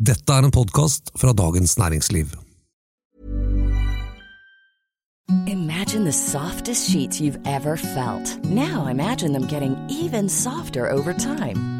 Dette er en podkast fra Dagens Næringsliv. Imagine the softest sheets you've ever felt. Now imagine them getting even softer over time.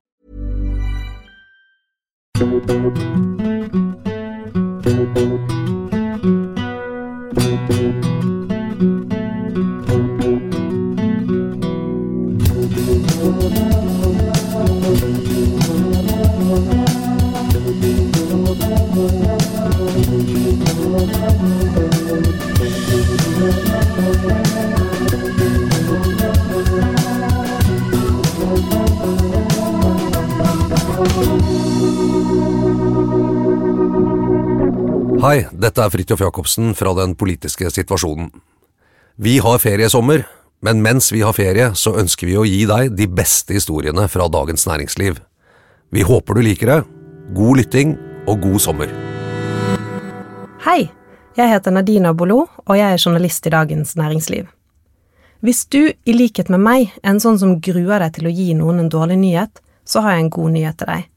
Hei, dette er Fridtjof Jacobsen fra Den politiske situasjonen. Vi har ferie i sommer, men mens vi har ferie, så ønsker vi å gi deg de beste historiene fra Dagens Næringsliv. Vi håper du liker det. God lytting og god sommer. Hei, jeg heter Nadina Bolo, og jeg er journalist i Dagens Næringsliv. Hvis du, i likhet med meg, er en sånn som gruer deg til å gi noen en dårlig nyhet, så har jeg en god nyhet til deg.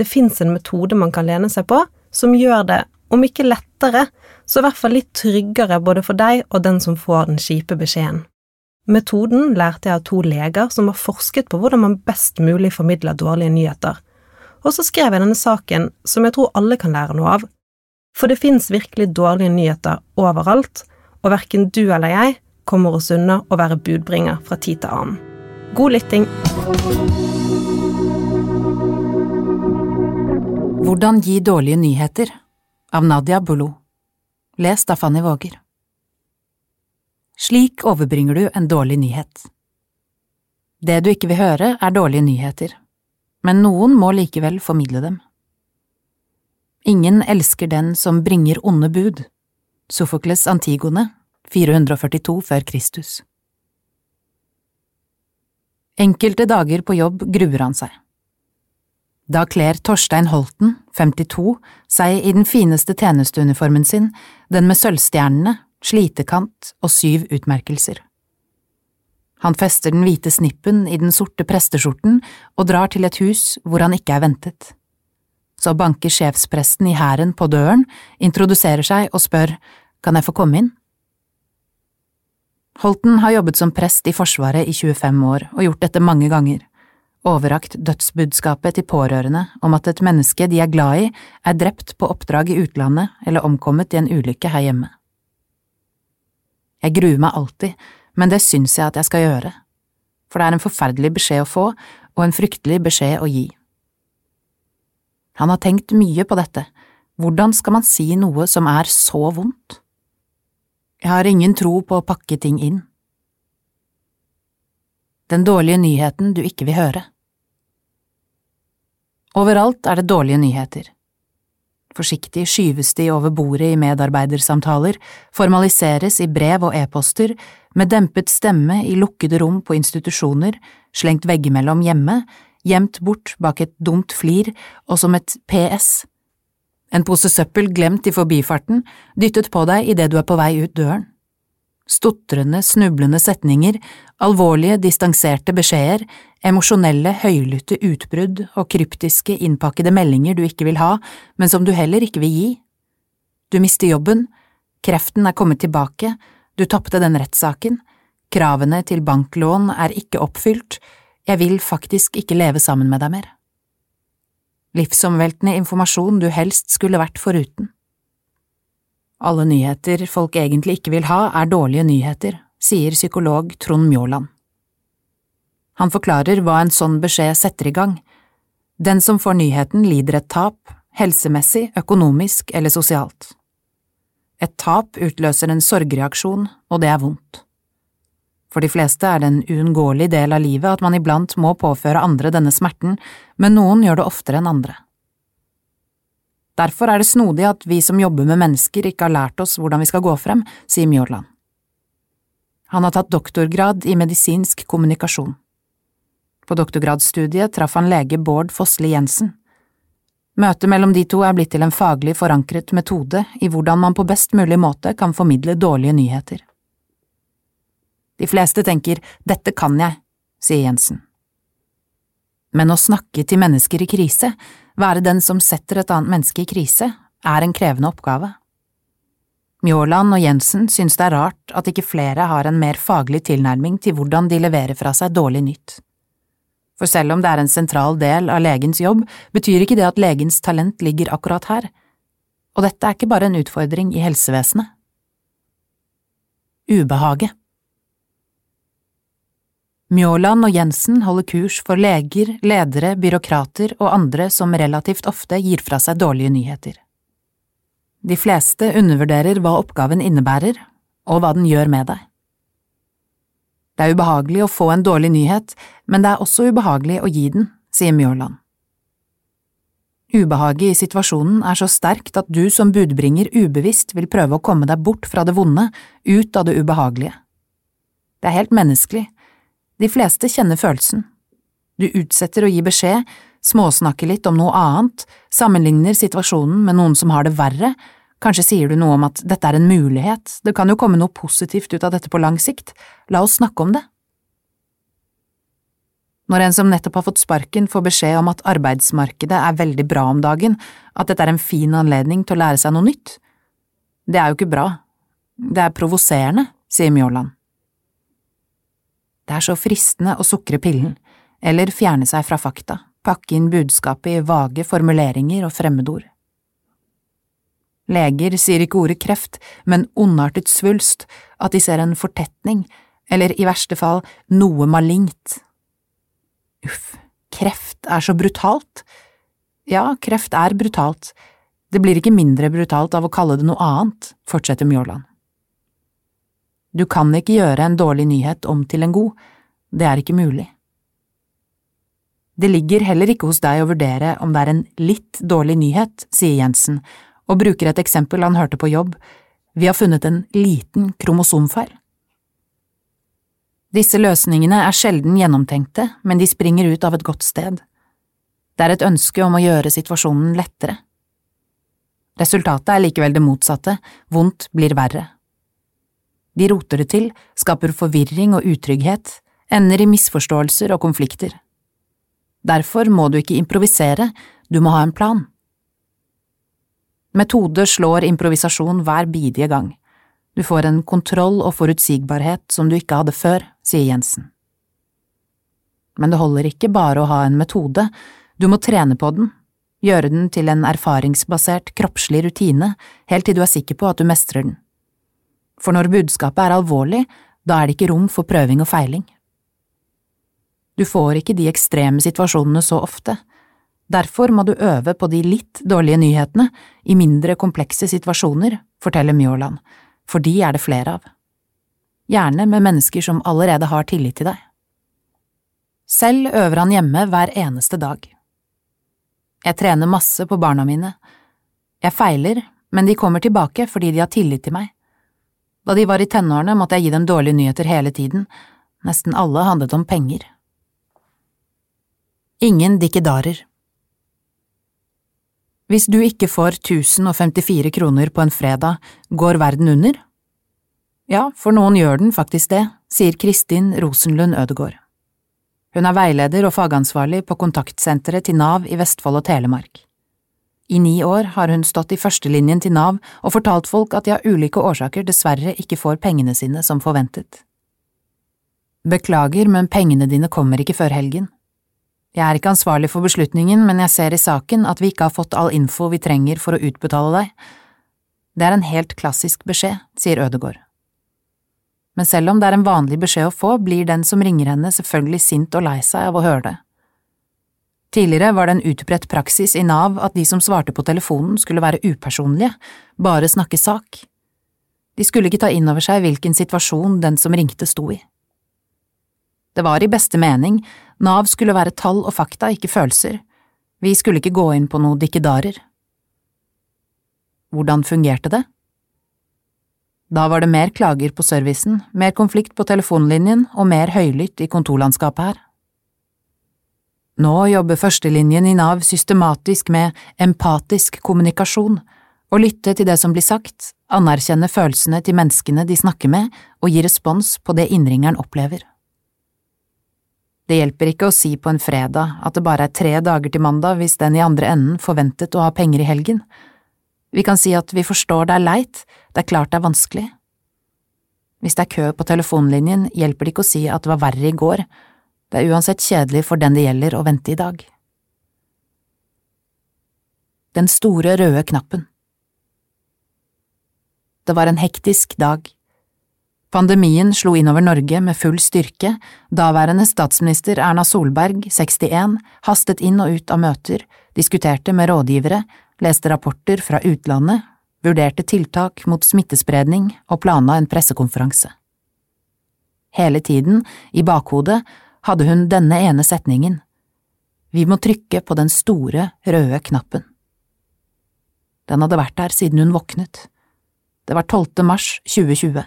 Det fins en metode man kan lene seg på, som gjør det om ikke lettere, så i hvert fall litt tryggere både for deg og den som får den kjipe beskjeden. Metoden lærte jeg av to leger som har forsket på hvordan man best mulig formidler dårlige nyheter, og så skrev jeg denne saken som jeg tror alle kan lære noe av. For det fins virkelig dårlige nyheter overalt, og verken du eller jeg kommer oss unna å være budbringer fra tid til annen. God lytting! Hvordan gi dårlige nyheter av Nadia Bolo Lest av Fanny Våger Slik overbringer du en dårlig nyhet. Det du ikke vil høre, er dårlige nyheter, men noen må likevel formidle dem. Ingen elsker den som bringer onde bud. Sofokles Antigone, 442 før Kristus. Enkelte dager på jobb gruer han seg. Da kler Torstein Holten, 52, seg i den fineste tjenesteuniformen sin, den med sølvstjernene, slitekant og syv utmerkelser. Han fester den hvite snippen i den sorte presteskjorten og drar til et hus hvor han ikke er ventet. Så banker sjefspresten i hæren på døren, introduserer seg og spør kan jeg få komme inn? Holten har jobbet som prest i Forsvaret i 25 år og gjort dette mange ganger overrakt dødsbudskapet til pårørende om at et menneske de er glad i, er drept på oppdrag i utlandet eller omkommet i en ulykke her hjemme. Jeg gruer meg alltid, men det syns jeg at jeg skal gjøre, for det er en forferdelig beskjed å få og en fryktelig beskjed å gi. Han har tenkt mye på dette, hvordan skal man si noe som er så vondt? Jeg har ingen tro på å pakke ting inn den dårlige nyheten du ikke vil høre. Overalt er det dårlige nyheter. Forsiktig skyves de over bordet i medarbeidersamtaler, formaliseres i brev og e-poster, med dempet stemme i lukkede rom på institusjoner, slengt veggimellom hjemme, gjemt bort bak et dumt flir og som et PS. En pose søppel glemt i forbifarten, dyttet på deg idet du er på vei ut døren. Stotrende, snublende setninger, alvorlige, distanserte beskjeder, emosjonelle, høylytte utbrudd og kryptiske, innpakkede meldinger du ikke vil ha, men som du heller ikke vil gi. Du mister jobben, kreften er kommet tilbake, du tapte den rettssaken, kravene til banklån er ikke oppfylt, jeg vil faktisk ikke leve sammen med deg mer. Livsomveltende informasjon du helst skulle vært foruten. Alle nyheter folk egentlig ikke vil ha, er dårlige nyheter, sier psykolog Trond Mjåland. Han forklarer hva en sånn beskjed setter i gang. Den som får nyheten, lider et tap, helsemessig, økonomisk eller sosialt. Et tap utløser en sorgreaksjon, og det er vondt. For de fleste er det en uunngåelig del av livet at man iblant må påføre andre denne smerten, men noen gjør det oftere enn andre. Derfor er det snodig at vi som jobber med mennesker ikke har lært oss hvordan vi skal gå frem, sier Mjåland. Han har tatt doktorgrad i medisinsk kommunikasjon. På doktorgradsstudiet traff han lege Bård Fossli Jensen. Møtet mellom de to er blitt til en faglig forankret metode i hvordan man på best mulig måte kan formidle dårlige nyheter. De fleste tenker dette kan jeg, sier Jensen. Men å snakke til mennesker i krise, være den som setter et annet menneske i krise, er en krevende oppgave. Mjåland og Jensen synes det er rart at ikke flere har en mer faglig tilnærming til hvordan de leverer fra seg dårlig nytt. For selv om det er en sentral del av legens jobb, betyr ikke det at legens talent ligger akkurat her, og dette er ikke bare en utfordring i helsevesenet. Ubehaget Mjåland og Jensen holder kurs for leger, ledere, byråkrater og andre som relativt ofte gir fra seg dårlige nyheter. De fleste undervurderer hva oppgaven innebærer, og hva den gjør med deg. Det er ubehagelig å få en dårlig nyhet, men det er også ubehagelig å gi den, sier Mjåland. Ubehaget i situasjonen er så sterkt at du som budbringer ubevisst vil prøve å komme deg bort fra det vonde, ut av det ubehagelige. Det er helt menneskelig, de fleste kjenner følelsen. Du utsetter å gi beskjed, småsnakker litt om noe annet, sammenligner situasjonen med noen som har det verre, kanskje sier du noe om at dette er en mulighet, det kan jo komme noe positivt ut av dette på lang sikt, la oss snakke om det. Når en som nettopp har fått sparken får beskjed om at arbeidsmarkedet er veldig bra om dagen, at dette er en fin anledning til å lære seg noe nytt, det er jo ikke bra, det er provoserende, sier Mjåland. Det er så fristende å sukre pillen, eller fjerne seg fra fakta, pakke inn budskapet i vage formuleringer og fremmedord. Leger sier ikke ordet kreft, men ondartet svulst, at de ser en fortetning, eller i verste fall noe malignt. Uff, kreft er så brutalt. Ja, kreft er brutalt, det blir ikke mindre brutalt av å kalle det noe annet, fortsetter Mjåland. Du kan ikke gjøre en dårlig nyhet om til en god, det er ikke mulig. Det ligger heller ikke hos deg å vurdere om det er en litt dårlig nyhet, sier Jensen, og bruker et eksempel han hørte på jobb, vi har funnet en liten kromosomfeil. Disse løsningene er sjelden gjennomtenkte, men de springer ut av et godt sted. Det er et ønske om å gjøre situasjonen lettere. Resultatet er likevel det motsatte, vondt blir verre. De roter det til, skaper forvirring og utrygghet, ender i misforståelser og konflikter. Derfor må du ikke improvisere, du må ha en plan. Metode slår improvisasjon hver bidige gang. Du får en kontroll og forutsigbarhet som du ikke hadde før, sier Jensen. Men det holder ikke bare å ha en metode, du må trene på den, gjøre den til en erfaringsbasert, kroppslig rutine helt til du er sikker på at du mestrer den for når budskapet er alvorlig, da er det ikke rom for prøving og feiling. Du får ikke de ekstreme situasjonene så ofte, derfor må du øve på de litt dårlige nyhetene i mindre komplekse situasjoner, forteller Mjåland, for de er det flere av. Gjerne med mennesker som allerede har tillit til deg. Selv øver han hjemme hver eneste dag. Jeg trener masse på barna mine. Jeg feiler, men de kommer tilbake fordi de har tillit til meg. Da de var i tenårene, måtte jeg gi dem dårlige nyheter hele tiden, nesten alle handlet om penger. Ingen dikkedarer Hvis du ikke får 1054 kroner på en fredag, går verden under? Ja, for noen gjør den faktisk det, sier Kristin Rosenlund Ødegård. Hun er veileder og fagansvarlig på kontaktsenteret til Nav i Vestfold og Telemark. I ni år har hun stått i førstelinjen til Nav og fortalt folk at de av ulike årsaker dessverre ikke får pengene sine som forventet. Beklager, men pengene dine kommer ikke før helgen. Jeg er ikke ansvarlig for beslutningen, men jeg ser i saken at vi ikke har fått all info vi trenger for å utbetale deg. Det er en helt klassisk beskjed, sier Ødegård. Men selv om det er en vanlig beskjed å få, blir den som ringer henne selvfølgelig sint og lei seg av å høre det. Tidligere var det en utbredt praksis i Nav at de som svarte på telefonen skulle være upersonlige, bare snakke sak. De skulle ikke ta inn over seg hvilken situasjon den som ringte sto i. Det var i beste mening, Nav skulle være tall og fakta, ikke følelser, vi skulle ikke gå inn på noe dikkedarer. Hvordan fungerte det? Da var det mer klager på servicen, mer konflikt på telefonlinjen og mer høylytt i kontorlandskapet her. Nå jobber førstelinjen i Nav systematisk med empatisk kommunikasjon, å lytte til det som blir sagt, anerkjenne følelsene til menneskene de snakker med og gi respons på det innringeren opplever. Det hjelper ikke å si på en fredag at det bare er tre dager til mandag hvis den i andre enden forventet å ha penger i helgen. Vi kan si at vi forstår det er leit, det er klart det er vanskelig. Hvis det er kø på telefonlinjen, hjelper det ikke å si at det var verre i går, det er uansett kjedelig for den det gjelder å vente i dag. Den store røde knappen Det var en hektisk dag. Pandemien slo innover Norge med full styrke, daværende statsminister Erna Solberg, 61, hastet inn og ut av møter, diskuterte med rådgivere, leste rapporter fra utlandet, vurderte tiltak mot smittespredning og planla en pressekonferanse. Hele tiden, i bakhodet, hadde hun denne ene setningen, Vi må trykke på den store, røde knappen. Den hadde vært der siden hun våknet. Det var 12. mars 2020.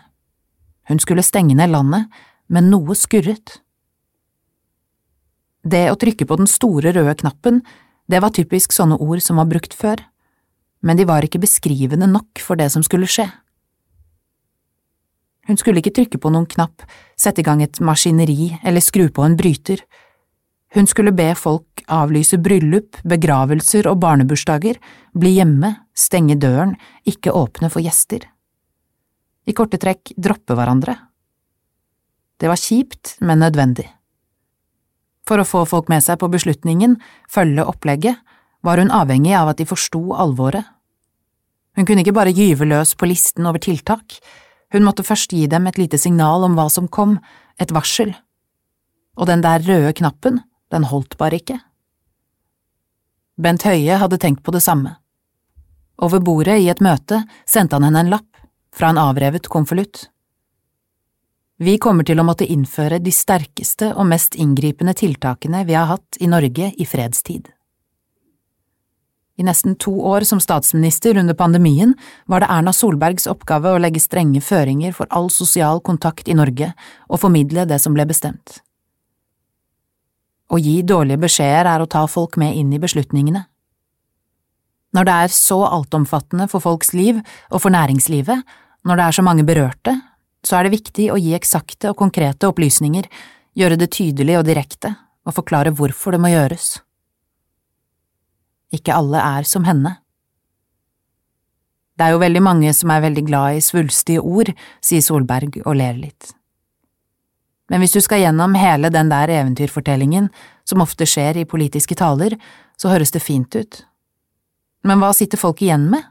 Hun skulle stenge ned landet, men noe skurret. Det å trykke på den store røde knappen, det var typisk sånne ord som var brukt før, men de var ikke beskrivende nok for det som skulle skje. Hun skulle ikke trykke på noen knapp, sette i gang et maskineri eller skru på en bryter. Hun skulle be folk avlyse bryllup, begravelser og barnebursdager, bli hjemme, stenge døren, ikke åpne for gjester i korte trekk droppe hverandre. Det var kjipt, men nødvendig. For å få folk med seg på beslutningen, følge opplegget, var hun avhengig av at de forsto alvoret. Hun kunne ikke bare gyve løs på listen over tiltak, hun måtte først gi dem et lite signal om hva som kom, et varsel. Og den der røde knappen, den holdt bare ikke. Bent Høie hadde tenkt på det samme. Over bordet i et møte sendte han henne en lapp fra en avrevet konvolutt. Vi kommer til å måtte innføre de sterkeste og mest inngripende tiltakene vi har hatt i Norge i fredstid. I nesten to år som statsminister under pandemien var det Erna Solbergs oppgave å legge strenge føringer for all sosial kontakt i Norge og formidle det som ble bestemt. Å gi dårlige beskjeder er å ta folk med inn i beslutningene. Når det er så altomfattende for folks liv og for næringslivet, når det er så mange berørte, så er det viktig å gi eksakte og konkrete opplysninger, gjøre det tydelig og direkte, og forklare hvorfor det må gjøres. Ikke alle er som henne. Det er jo veldig mange som er veldig glad i svulstige ord, sier Solberg og ler litt. Men hvis du skal gjennom hele den der eventyrfortellingen, som ofte skjer i politiske taler, så høres det fint ut, men hva sitter folk igjen med,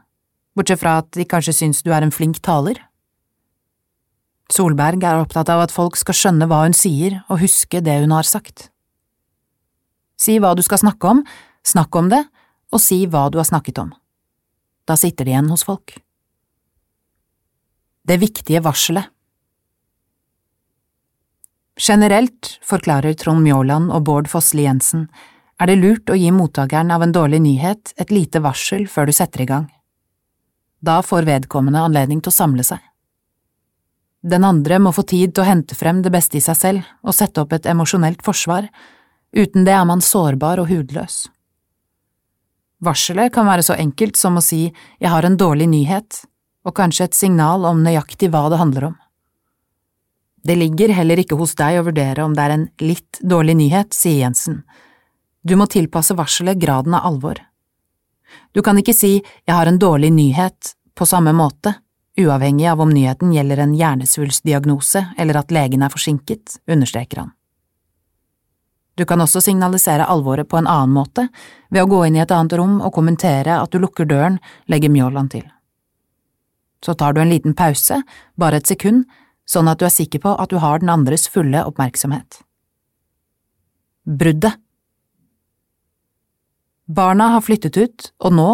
bortsett fra at de kanskje syns du er en flink taler? Solberg er opptatt av at folk skal skjønne hva hun sier og huske det hun har sagt. Si hva du skal snakke om, snakk om det, og si hva du har snakket om. Da sitter det igjen hos folk. Det viktige varselet Generelt, forklarer Trond Mjåland og Bård Fossli Jensen, er det lurt å gi mottakeren av en dårlig nyhet et lite varsel før du setter i gang. Da får vedkommende anledning til å samle seg. Den andre må få tid til å hente frem det beste i seg selv og sette opp et emosjonelt forsvar, uten det er man sårbar og hudløs. Varselet kan være så enkelt som å si jeg har en dårlig nyhet, og kanskje et signal om nøyaktig hva det handler om. Det ligger heller ikke hos deg å vurdere om det er en litt dårlig nyhet, sier Jensen. Du må tilpasse varselet graden av alvor. Du kan ikke si jeg har en dårlig nyhet på samme måte, uavhengig av om nyheten gjelder en hjernesvulstdiagnose eller at legen er forsinket, understreker han. Du kan også signalisere alvoret på en annen måte, ved å gå inn i et annet rom og kommentere at du lukker døren, legger Mjåland til. Så tar du en liten pause, bare et sekund, sånn at du er sikker på at du har den andres fulle oppmerksomhet. Bruddet Barna har flyttet ut, og nå,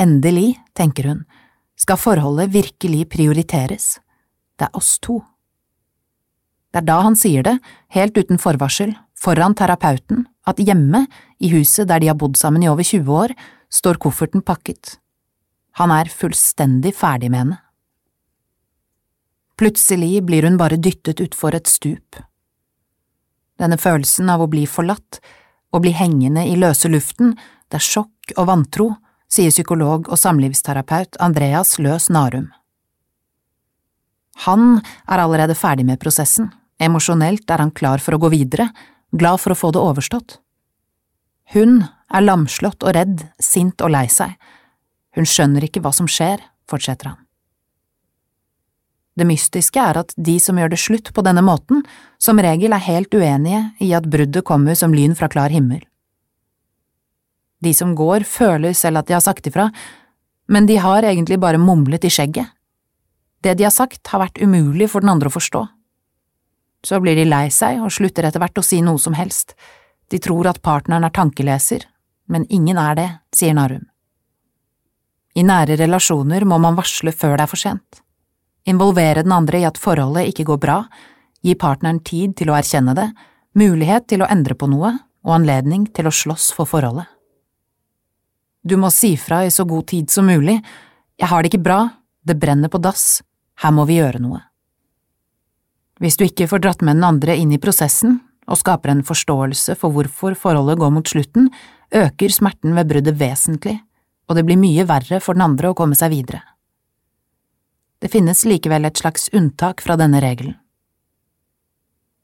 endelig, tenker hun, skal forholdet virkelig prioriteres. Det er oss to. Det er da han sier det, helt uten forvarsel, foran terapeuten, at hjemme, i huset der de har bodd sammen i over 20 år, står kofferten pakket. Han er fullstendig ferdig med henne. Plutselig blir hun bare dyttet utfor et stup. Denne følelsen av å bli forlatt, å bli hengende i løse luften, det er sjokk og vantro, sier psykolog og samlivsterapeut Andreas Løs Narum. Han er allerede ferdig med prosessen, emosjonelt er han klar for å gå videre, glad for å få det overstått. Hun er lamslått og redd, sint og lei seg. Hun skjønner ikke hva som skjer, fortsetter han. Det mystiske er at de som gjør det slutt på denne måten, som regel er helt uenige i at bruddet kommer som lyn fra klar himmel. De som går, føler selv at de har sagt ifra, men de har egentlig bare mumlet i skjegget. Det de har sagt, har vært umulig for den andre å forstå. Så blir de lei seg og slutter etter hvert å si noe som helst. De tror at partneren er tankeleser, men ingen er det, sier Narum. I nære relasjoner må man varsle før det er for sent. Involvere den andre i at forholdet ikke går bra, gi partneren tid til å erkjenne det, mulighet til å endre på noe og anledning til å slåss for forholdet. Du må si fra i så god tid som mulig, jeg har det ikke bra, det brenner på dass, her må vi gjøre noe. Hvis du ikke får dratt med den andre inn i prosessen og skaper en forståelse for hvorfor forholdet går mot slutten, øker smerten ved bruddet vesentlig, og det blir mye verre for den andre å komme seg videre. Det finnes likevel et slags unntak fra denne regelen.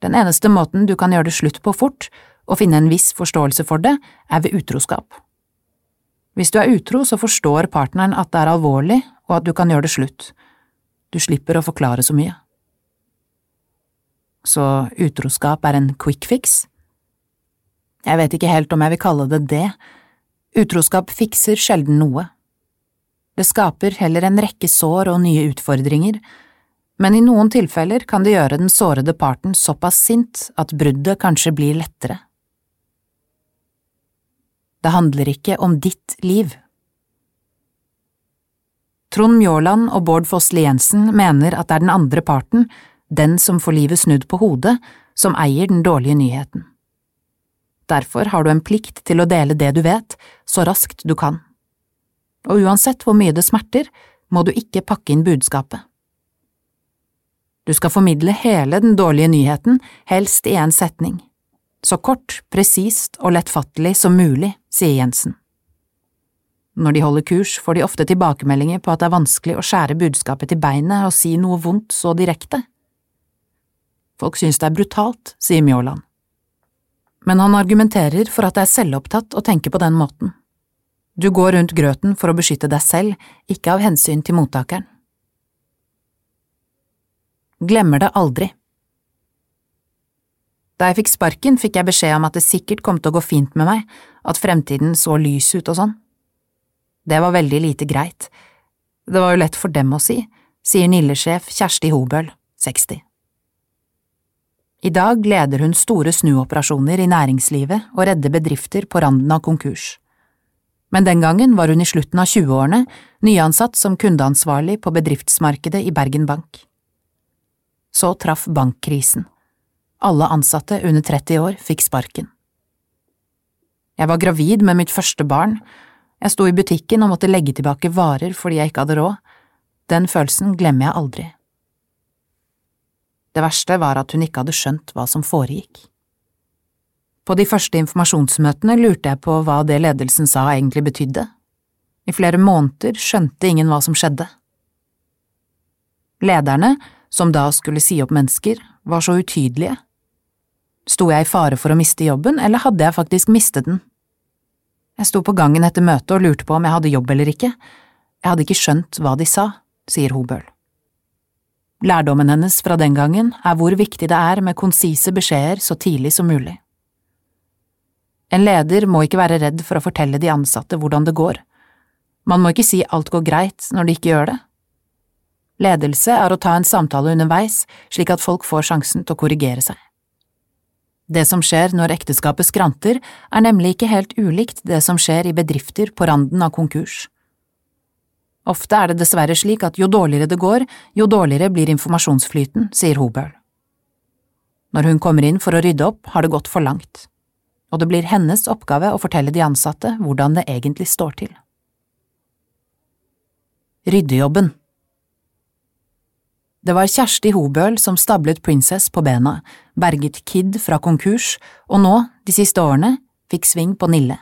Den eneste måten du kan gjøre det slutt på fort, og finne en viss forståelse for det, er ved utroskap. Hvis du er utro, så forstår partneren at det er alvorlig, og at du kan gjøre det slutt. Du slipper å forklare så mye. Så utroskap er en quick fix? Jeg vet ikke helt om jeg vil kalle det det. Utroskap fikser sjelden noe. Det skaper heller en rekke sår og nye utfordringer, men i noen tilfeller kan det gjøre den sårede parten såpass sint at bruddet kanskje blir lettere. Det handler ikke om ditt liv. Trond Mjåland og Bård Fossli Jensen mener at det er den andre parten, den som får livet snudd på hodet, som eier den dårlige nyheten. Derfor har du en plikt til å dele det du vet, så raskt du kan. Og uansett hvor mye det smerter, må du ikke pakke inn budskapet. Du skal formidle hele den dårlige nyheten, helst i en setning. Så kort, presist og lettfattelig som mulig, sier Jensen. Når de holder kurs, får de ofte tilbakemeldinger på at det er vanskelig å skjære budskapet til beinet og si noe vondt så direkte. Folk synes det er brutalt, sier Mjåland. Men han argumenterer for at det er selvopptatt å tenke på den måten. Du går rundt grøten for å beskytte deg selv, ikke av hensyn til mottakeren. Glemmer det aldri. Da jeg fikk sparken, fikk jeg beskjed om at det sikkert kom til å gå fint med meg, at fremtiden så lys ut og sånn. Det var veldig lite greit. Det var jo lett for dem å si, sier Nille-sjef Kjersti Hobøl, 60. I dag leder hun store snuoperasjoner i næringslivet og redder bedrifter på randen av konkurs. Men den gangen var hun i slutten av 20-årene nyansatt som kundeansvarlig på bedriftsmarkedet i Bergen Bank. Så traff bankkrisen. Alle ansatte under 30 år fikk sparken. Jeg var gravid med mitt første barn, jeg sto i butikken og måtte legge tilbake varer fordi jeg ikke hadde råd. Den følelsen glemmer jeg aldri. Det verste var at hun ikke hadde skjønt hva som foregikk. På de første informasjonsmøtene lurte jeg på hva det ledelsen sa egentlig betydde, I flere måneder skjønte ingen hva som skjedde. Lederne, som da skulle si opp mennesker, var så utydelige. Sto jeg i fare for å miste jobben, eller hadde jeg faktisk mistet den? Jeg sto på gangen etter møtet og lurte på om jeg hadde jobb eller ikke. Jeg hadde ikke skjønt hva de sa, sier Hobøl. Lærdommen hennes fra den gangen er hvor viktig det er med konsise beskjeder så tidlig som mulig. En leder må ikke være redd for å fortelle de ansatte hvordan det går. Man må ikke si alt går greit når de ikke gjør det. Ledelse er å ta en samtale underveis slik at folk får sjansen til å korrigere seg. Det som skjer når ekteskapet skranter, er nemlig ikke helt ulikt det som skjer i bedrifter på randen av konkurs. Ofte er det dessverre slik at jo dårligere det går, jo dårligere blir informasjonsflyten, sier Hobøl. Når hun kommer inn for å rydde opp, har det gått for langt, og det blir hennes oppgave å fortelle de ansatte hvordan det egentlig står til. Ryddejobben det var Kjersti Hobøl som stablet Princess på bena, berget Kid fra konkurs, og nå, de siste årene, fikk sving på Nille.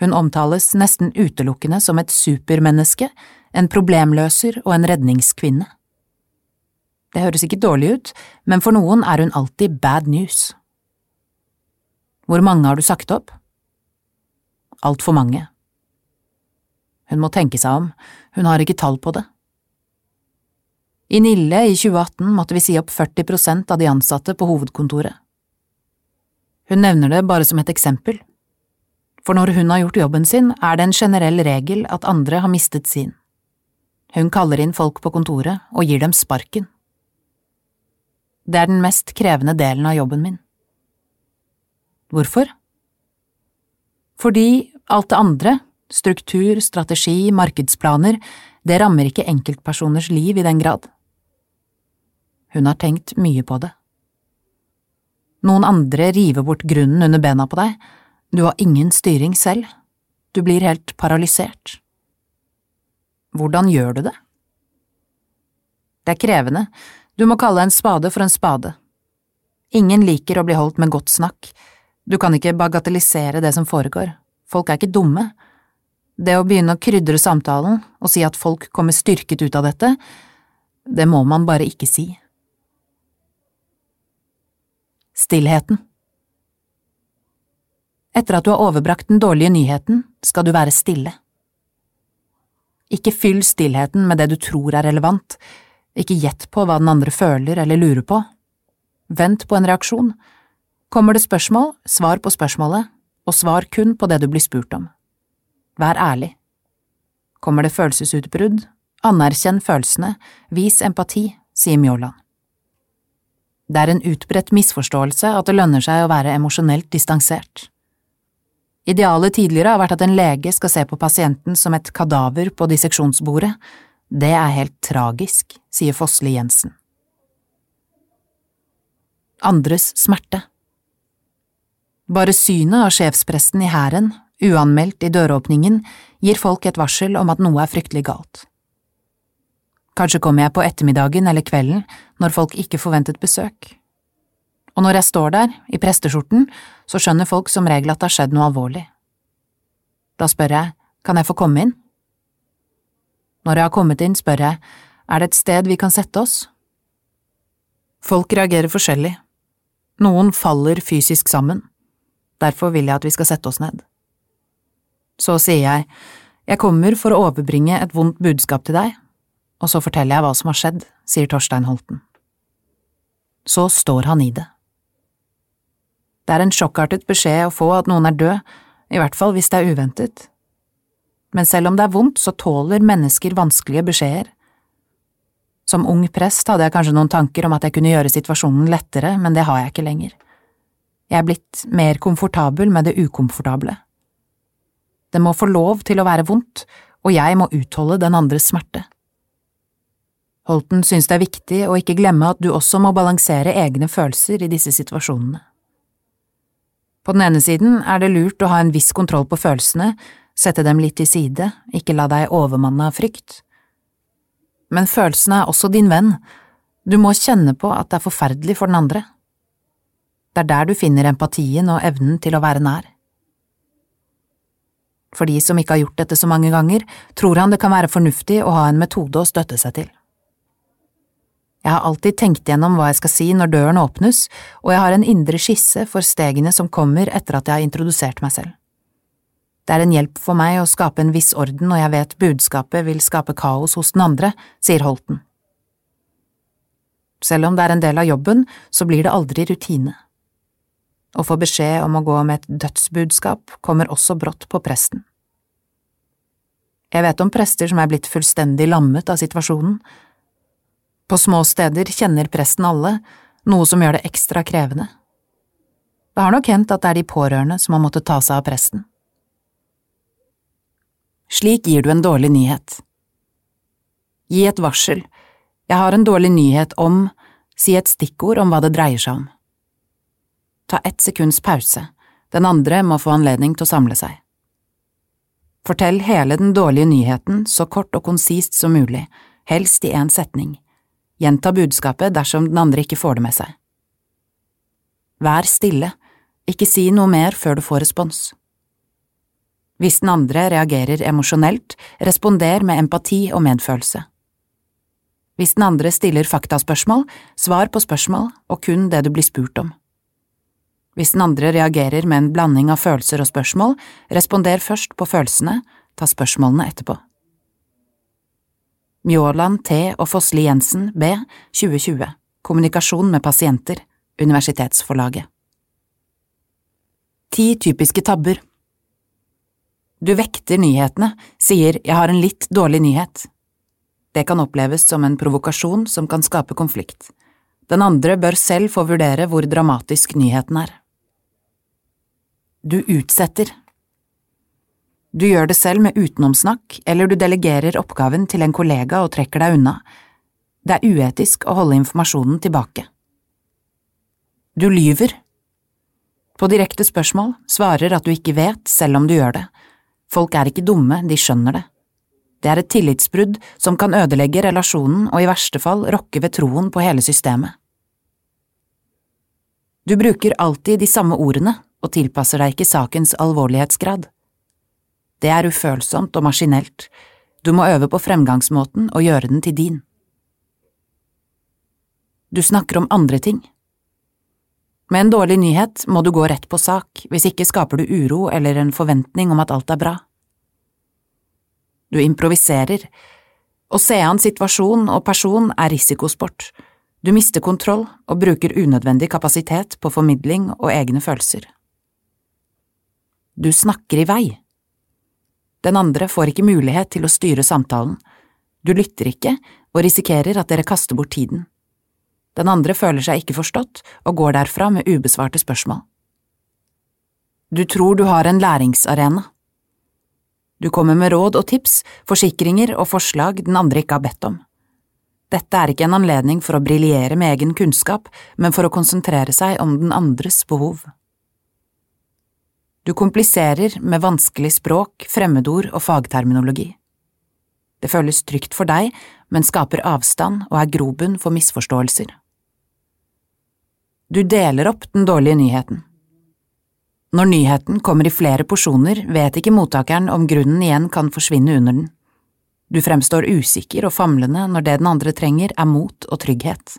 Hun omtales nesten utelukkende som et supermenneske, en problemløser og en redningskvinne. Det høres ikke dårlig ut, men for noen er hun alltid bad news. Hvor mange har du sagt opp? Altfor mange. Hun må tenke seg om, hun har ikke tall på det. I Nille i 2018 måtte vi si opp 40 prosent av de ansatte på hovedkontoret. Hun nevner det bare som et eksempel, for når hun har gjort jobben sin, er det en generell regel at andre har mistet sin. Hun kaller inn folk på kontoret og gir dem sparken. Det er den mest krevende delen av jobben min. Hvorfor? Fordi alt det andre, struktur, strategi, markedsplaner, det rammer ikke enkeltpersoners liv i den grad. Hun har tenkt mye på det. Noen andre river bort grunnen under bena på deg, du har ingen styring selv, du blir helt paralysert. Hvordan gjør du det? Det er krevende, du må kalle en spade for en spade. Ingen liker å bli holdt med godt snakk, du kan ikke bagatellisere det som foregår, folk er ikke dumme. Det å begynne å krydre samtalen og si at folk kommer styrket ut av dette, det må man bare ikke si. Stillheten Etter at du har overbrakt den dårlige nyheten, skal du være stille. Ikke fyll stillheten med det du tror er relevant, ikke gjett på hva den andre føler eller lurer på. Vent på en reaksjon. Kommer det spørsmål, svar på spørsmålet, og svar kun på det du blir spurt om. Vær ærlig. Kommer det følelsesutbrudd, anerkjenn følelsene, vis empati, sier Mjåland. Det er en utbredt misforståelse at det lønner seg å være emosjonelt distansert. Idealet tidligere har vært at en lege skal se på pasienten som et kadaver på disseksjonsbordet. Det er helt tragisk, sier Fossli Jensen. Andres smerte Bare synet av sjefspresten i hæren, uanmeldt i døråpningen, gir folk et varsel om at noe er fryktelig galt. Kanskje kommer jeg på ettermiddagen eller kvelden når folk ikke forventet besøk. Og når jeg står der, i presteskjorten, så skjønner folk som regel at det har skjedd noe alvorlig. Da spør jeg, kan jeg få komme inn? Når jeg har kommet inn, spør jeg, er det et sted vi kan sette oss? Folk reagerer forskjellig. Noen faller fysisk sammen. Derfor vil jeg at vi skal sette oss ned. Så sier jeg, jeg kommer for å overbringe et vondt budskap til deg, og så forteller jeg hva som har skjedd, sier Torstein Holten. Så står han i det. Det er en sjokkartet beskjed å få at noen er død, i hvert fall hvis det er uventet. Men selv om det er vondt, så tåler mennesker vanskelige beskjeder. Som ung prest hadde jeg kanskje noen tanker om at jeg kunne gjøre situasjonen lettere, men det har jeg ikke lenger. Jeg er blitt mer komfortabel med det ukomfortable. Det må få lov til å være vondt, og jeg må utholde den andres smerte. Holten synes det er viktig å ikke glemme at du også må balansere egne følelser i disse situasjonene. På den ene siden er det lurt å ha en viss kontroll på følelsene, sette dem litt til side, ikke la deg overmanne av frykt. Men følelsene er også din venn, du må kjenne på at det er forferdelig for den andre. Det er der du finner empatien og evnen til å være nær. For de som ikke har gjort dette så mange ganger, tror han det kan være fornuftig å ha en metode å støtte seg til. Jeg har alltid tenkt gjennom hva jeg skal si når døren åpnes, og jeg har en indre skisse for stegene som kommer etter at jeg har introdusert meg selv. Det er en hjelp for meg å skape en viss orden når jeg vet budskapet vil skape kaos hos den andre, sier Holten. Selv om det er en del av jobben, så blir det aldri rutine. Å få beskjed om å gå med et dødsbudskap kommer også brått på presten. Jeg vet om prester som er blitt fullstendig lammet av situasjonen. På små steder kjenner presten alle, noe som gjør det ekstra krevende. Det har nok hendt at det er de pårørende som har måttet ta seg av presten. Slik gir du en dårlig nyhet. Gi et varsel, jeg har en dårlig nyhet om, si et stikkord om hva det dreier seg om. Ta ett sekunds pause, den andre må få anledning til å samle seg. Fortell hele den dårlige nyheten så kort og konsist som mulig, helst i én setning. Gjenta budskapet dersom den andre ikke får det med seg. Vær stille, ikke si noe mer før du får respons. Hvis den andre reagerer emosjonelt, responder med empati og medfølelse. Hvis den andre stiller faktaspørsmål, svar på spørsmål og kun det du blir spurt om. Hvis den andre reagerer med en blanding av følelser og spørsmål, responder først på følelsene, ta spørsmålene etterpå. Mjåland T. og Fossli Jensen B. 2020 Kommunikasjon med pasienter Universitetsforlaget Ti typiske tabber Du vekter nyhetene, sier jeg har en litt dårlig nyhet. Det kan oppleves som en provokasjon som kan skape konflikt. Den andre bør selv få vurdere hvor dramatisk nyheten er. Du utsetter. Du gjør det selv med utenomsnakk, eller du delegerer oppgaven til en kollega og trekker deg unna. Det er uetisk å holde informasjonen tilbake. Du lyver. På direkte spørsmål svarer at du ikke vet, selv om du gjør det. Folk er ikke dumme, de skjønner det. Det er et tillitsbrudd som kan ødelegge relasjonen og i verste fall rokke ved troen på hele systemet. Du bruker alltid de samme ordene og tilpasser deg ikke sakens alvorlighetsgrad. Det er ufølsomt og maskinelt, du må øve på fremgangsmåten og gjøre den til din. Du snakker om andre ting. Med en dårlig nyhet må du gå rett på sak, hvis ikke skaper du uro eller en forventning om at alt er bra du improviserer. Å se an situasjon og person er risikosport. Du mister kontroll og bruker unødvendig kapasitet på formidling og egne følelser. Du snakker i vei. Den andre får ikke mulighet til å styre samtalen. Du lytter ikke og risikerer at dere kaster bort tiden. Den andre føler seg ikke forstått og går derfra med ubesvarte spørsmål. Du tror du har en læringsarena. Du kommer med råd og tips, forsikringer og forslag den andre ikke har bedt om. Dette er ikke en anledning for å briljere med egen kunnskap, men for å konsentrere seg om den andres behov. Du kompliserer med vanskelig språk, fremmedord og fagterminologi. Det føles trygt for deg, men skaper avstand og er grobunn for misforståelser. Du deler opp den dårlige nyheten. Når nyheten kommer i flere porsjoner, vet ikke mottakeren om grunnen igjen kan forsvinne under den. Du fremstår usikker og famlende når det den andre trenger er mot og trygghet.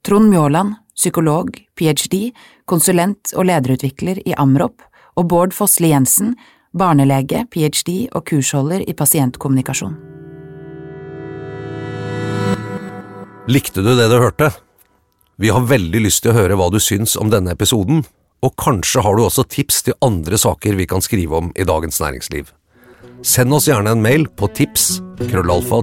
Trond Mjåland, psykolog, ph.d., konsulent og lederutvikler i Amrop, og Bård Fossli Jensen, barnelege, ph.d. og kursholder i pasientkommunikasjon. Likte du det du hørte? Vi har veldig lyst til å høre hva du syns om denne episoden, og kanskje har du også tips til andre saker vi kan skrive om i Dagens Næringsliv. Send oss gjerne en mail på tips krøllalfa